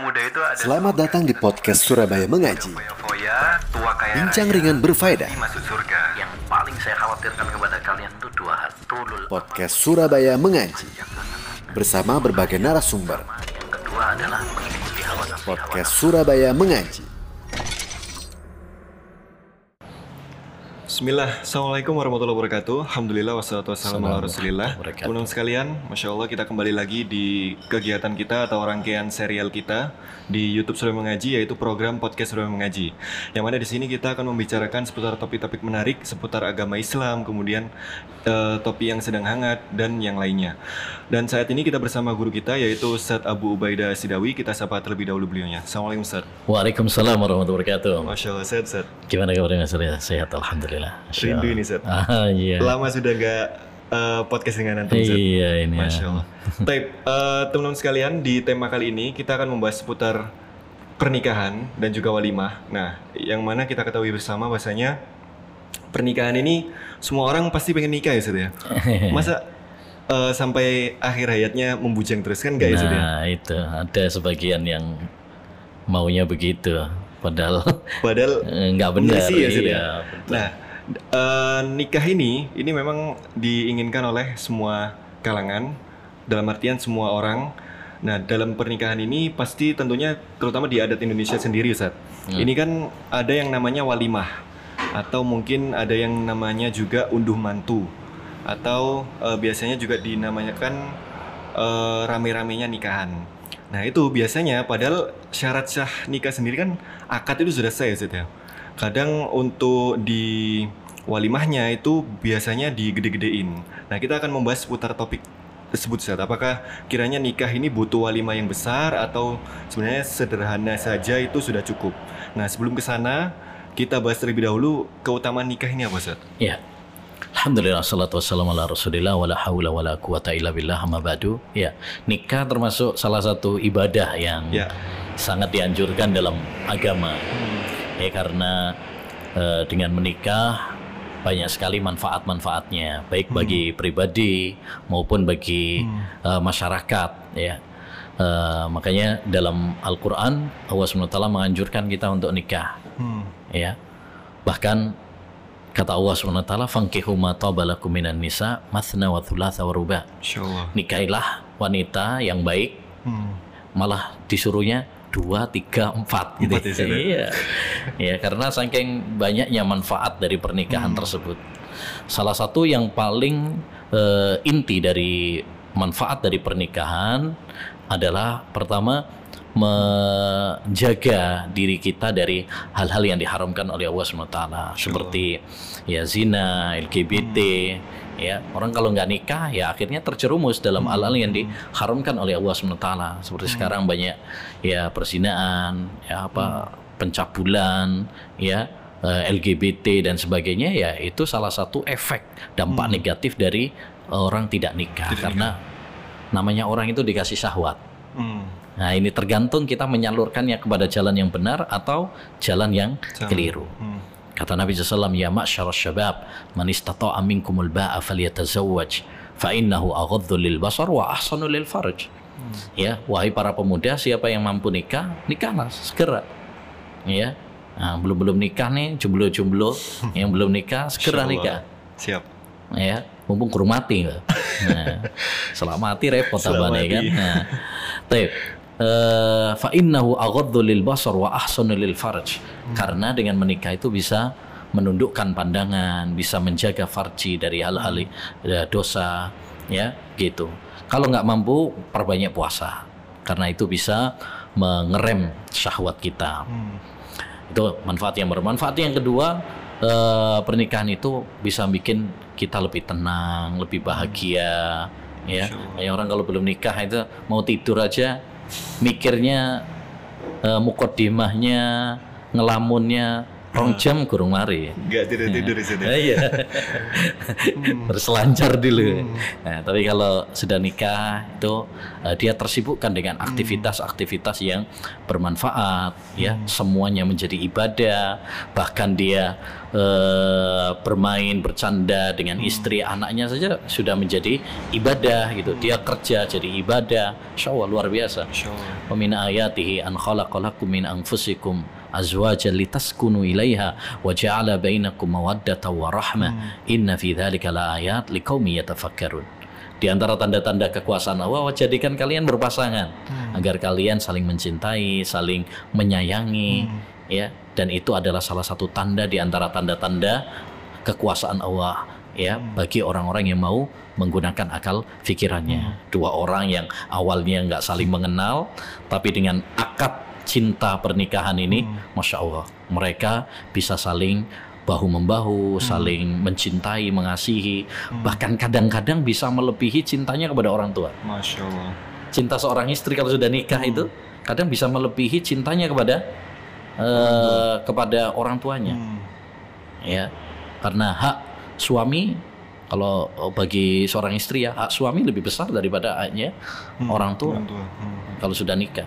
muda itu ada Selamat datang di podcast Surabaya Mengaji. foya-foya, tua kaya Bincang ringan berfaedah. masuk surga. Yang paling saya khawatirkan kepada kalian itu dua hal. Tulul Podcast Surabaya Mengaji. Bersama berbagai narasumber. yang kedua adalah mengikuti hawa nafsu. Podcast Surabaya Mengaji. Bismillah, Assalamualaikum warahmatullahi wabarakatuh. Alhamdulillah wassalatu wassalamu ala rasulillah. Teman-teman sekalian, Masya Allah kita kembali lagi di kegiatan kita atau rangkaian serial kita Di Youtube Surabaya Mengaji yaitu program Podcast Surabaya Mengaji. Yang mana di sini kita akan membicarakan seputar topik-topik menarik Seputar agama Islam, kemudian eh, topik yang sedang hangat dan yang lainnya. Dan saat ini kita bersama guru kita yaitu Ustadz Abu Ubaidah Sidawi. Kita sapa terlebih dahulu beliaunya. Assalamualaikum Ustadz. Waalaikumsalam warahmatullahi wabarakatuh. Masya Allah, sehat Ustadz. Gimana kabarnya Mas Surya? Sehat Alhamdulillah. Masya Rindu ini Ustadz Ah iya. Lama sudah gak eh, podcast dengan antum Ustadz Iya ini. ya. Masya Allah. Baik, eh, teman-teman sekalian, di tema kali ini kita akan membahas seputar pernikahan dan juga walimah. Nah, yang mana kita ketahui bersama bahasanya pernikahan ini semua orang pasti pengen nikah ya, Ustaz ya. Masa eh, sampai akhir hayatnya membujang terus kan enggak ya, Ustaz ya? Nah itu ada sebagian yang maunya begitu. Padahal Padahal nggak benar. Ya, Ustaz ya? Iya, Nah, eh, nikah ini ini memang diinginkan oleh semua kalangan dalam artian semua orang. Nah, dalam pernikahan ini pasti tentunya terutama di adat Indonesia sendiri, Ustaz. Ini kan ada yang namanya walimah atau mungkin ada yang namanya juga unduh mantu atau eh, biasanya juga dinamakan eh, rame-ramenya nikahan. Nah itu biasanya padahal syarat sah nikah sendiri kan akad itu sudah selesai Ustaz ya. Kadang untuk di walimahnya itu biasanya digede-gedein. Nah kita akan membahas seputar topik tersebut Ustaz. Apakah kiranya nikah ini butuh walimah yang besar atau sebenarnya sederhana saja itu sudah cukup. Nah sebelum ke sana kita bahas terlebih dahulu keutamaan nikah ini apa Ustaz? Ya. Alhamdulillah salatu wassalamu ala rasulillah wala haula wala quwata illa billah amma ba'du. Ya, nikah termasuk salah satu ibadah yang Ya. sangat dianjurkan dalam agama. Ya karena eh, dengan menikah banyak sekali manfaat-manfaatnya baik bagi pribadi maupun bagi eh, masyarakat ya. Eh, makanya dalam Al-Qur'an Allah SWT menganjurkan kita untuk nikah Hmm. ya. Bahkan kata Allah SWT, "Fankihu ma tabalakum minan nisa mathna wa thulatha wa ruba." Nikailah wanita yang baik, Hmm. malah disuruhnya dua, tiga, empat gitu. Empat ya, ya? Iya. ya, karena saking banyaknya manfaat dari pernikahan tersebut. Salah satu yang paling eh, inti dari manfaat dari pernikahan adalah pertama menjaga diri kita dari hal-hal yang diharamkan oleh Allah SWT seperti ya zina, LGBT ya. Orang kalau nggak nikah ya akhirnya terjerumus dalam hal-hal yang diharamkan oleh Allah SWT seperti sekarang banyak ya perzinaan ya apa pencabulan ya eh, LGBT dan sebagainya ya itu salah satu efek dampak negatif dari orang tidak nikah. Karena namanya orang itu dikasih syahwat. Hmm. Nah ini tergantung kita menyalurkannya kepada jalan yang benar atau jalan yang keliru. Hmm. Kata Nabi SAW, Ya ma'syar syabab, man istata'a minkumul ba'a falyatazawwaj, fa innahu aghaddu lil basar wa ahsanu lil farj. Ya, wahai para pemuda, siapa yang mampu nikah, nikahlah segera. Ya. Nah, belum belum nikah nih, jomblo-jomblo yang belum nikah segera nikah. Siap. Ya, mumpung kurung mati. Nah, setelah mati repot abane kan. Nah, Taib. Eh, fa innahu aghaddu lil basar wa ahsanu lil farj. Karena dengan menikah itu bisa menundukkan pandangan, bisa menjaga farji dari hal-hal eh, dosa, ya, gitu. Kalau nggak mampu, perbanyak puasa. Karena itu bisa mengerem syahwat kita. Itu manfaat yang bermanfaat yang kedua eh, pernikahan itu bisa bikin kita lebih tenang, lebih bahagia, ya. Kayak orang kalau belum nikah itu mau tidur aja mikirnya eh, mukodimahnya, ngelamunnya rong jam kurang mari. Nggak tidur tidur di situ. Eh, Iya. Berselancar dulu. Nah, tapi kalau sudah nikah itu eh, dia tersibukkan dengan aktivitas-aktivitas yang bermanfaat ya, semuanya menjadi ibadah, bahkan dia eh, bermain bercanda dengan istri anaknya saja sudah menjadi ibadah gitu. Dia kerja jadi ibadah. Insya Allah luar biasa. Wa min ayatihi an khalaqalakum min anfusikum azwajan litaskunu ilaiha wa ja'ala bainakum mawaddatan wa rahmah. Inna fi dzalika laayat liqaumin yatafakkarun. Di antara tanda-tanda kekuasaan Allah, jadikan kalian berpasangan agar kalian saling mencintai, saling menyayangi, ya. Dan itu adalah salah satu tanda di antara tanda-tanda kekuasaan Allah, ya, bagi orang-orang yang mau menggunakan akal pikirannya. Dua orang yang awalnya nggak saling mengenal, tapi dengan akad cinta pernikahan ini, masya Allah, mereka bisa saling bahu membahu, saling mencintai, mengasihi, bahkan kadang-kadang bisa melebihi cintanya kepada orang tua. Masya Allah. Cinta seorang istri kalau sudah nikah itu kadang bisa melebihi cintanya kepada eh, kepada orang tuanya, ya, karena hak suami kalau bagi seorang istri ya hak suami lebih besar daripada haknya orang tua Orang tua. Hmm. kalau sudah nikah.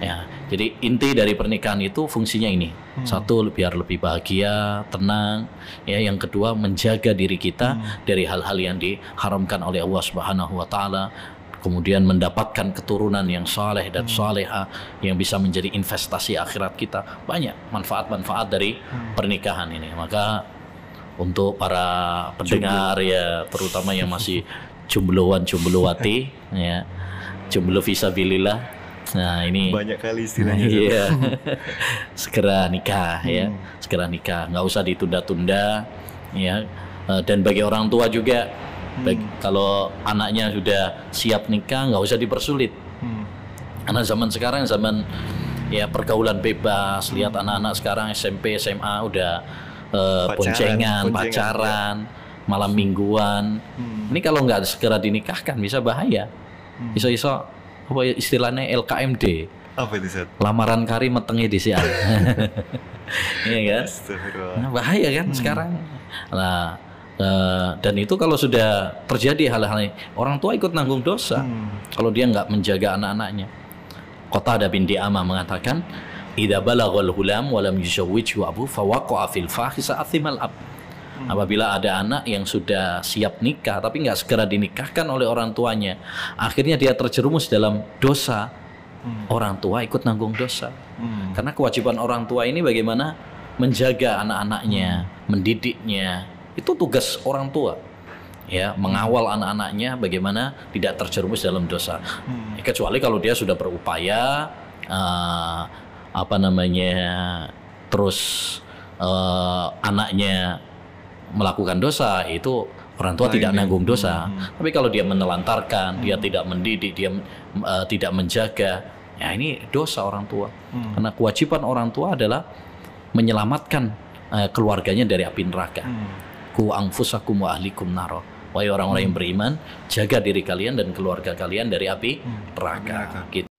Ya, jadi inti dari pernikahan itu fungsinya ini. Satu biar lebih bahagia, tenang, ya. Yang kedua menjaga diri kita dari hal-hal yang diharamkan oleh Allah Subhanahu wa taala. Kemudian mendapatkan keturunan yang saleh dan saleha yang bisa menjadi investasi akhirat kita. Banyak manfaat-manfaat dari pernikahan ini. Maka untuk para pendengar ya, terutama yang masih jombloan jombloati ya. Jomblo visabilillah. Nah, ini Banyak kali istilahnya. Iya. segera nikah ya, segera nikah, nggak usah ditunda-tunda ya. Eh, Dan bagi orang tua juga, bagi- kalau anaknya sudah siap nikah, nggak usah dipersulit. Hmm. Karena zaman sekarang zaman ya pergaulan bebas, lihat anak-anak sekarang SMP, SMA udah eh, Pacaran, boncengan, boncengan, pacaran, malam mingguan. Ini kalau nggak segera dinikahkan bisa bahaya. Iso-iso apa ya istilahnya LKMD Apa itu lamaran kari metengnya di siang. Iya kan? Nah, bahaya kan sekarang. Nah, eh, dan itu kalau sudah terjadi hal-hal ini, orang tua ikut nanggung dosa. Kalau dia nggak menjaga anak-anaknya. Kota ada bin Di'amah mengatakan, "Idza balaghal hulam wa lam yuzawwijhu abu fawaqa'a fil fahisha athimal ab." Apabila ada anak yang sudah siap nikah tapi nggak segera dinikahkan oleh orang tuanya, akhirnya dia terjerumus dalam dosa. Orang tua ikut nanggung dosa. Hmm. Karena kewajiban orang tua ini bagaimana menjaga anak-anaknya, mendidiknya. Itu tugas orang tua. Ya, mengawal anak-anaknya bagaimana tidak terjerumus dalam dosa. Ya, Kecuali kalau dia sudah berupaya eh, apa namanya terus eh, anaknya melakukan dosa itu orang tua Lain tidak ya. nanggung dosa. Tapi kalau dia menelantarkan, dia tidak mendidik, dia eh, tidak menjaga, ya ini dosa orang tua. Karena kewajiban orang tua adalah menyelamatkan eh, keluarganya dari api neraka. Ku anfusakum wa ahlikum naro. Wahai orang-orang yang beriman, jaga diri kalian dan keluarga kalian dari api neraka. Gitu.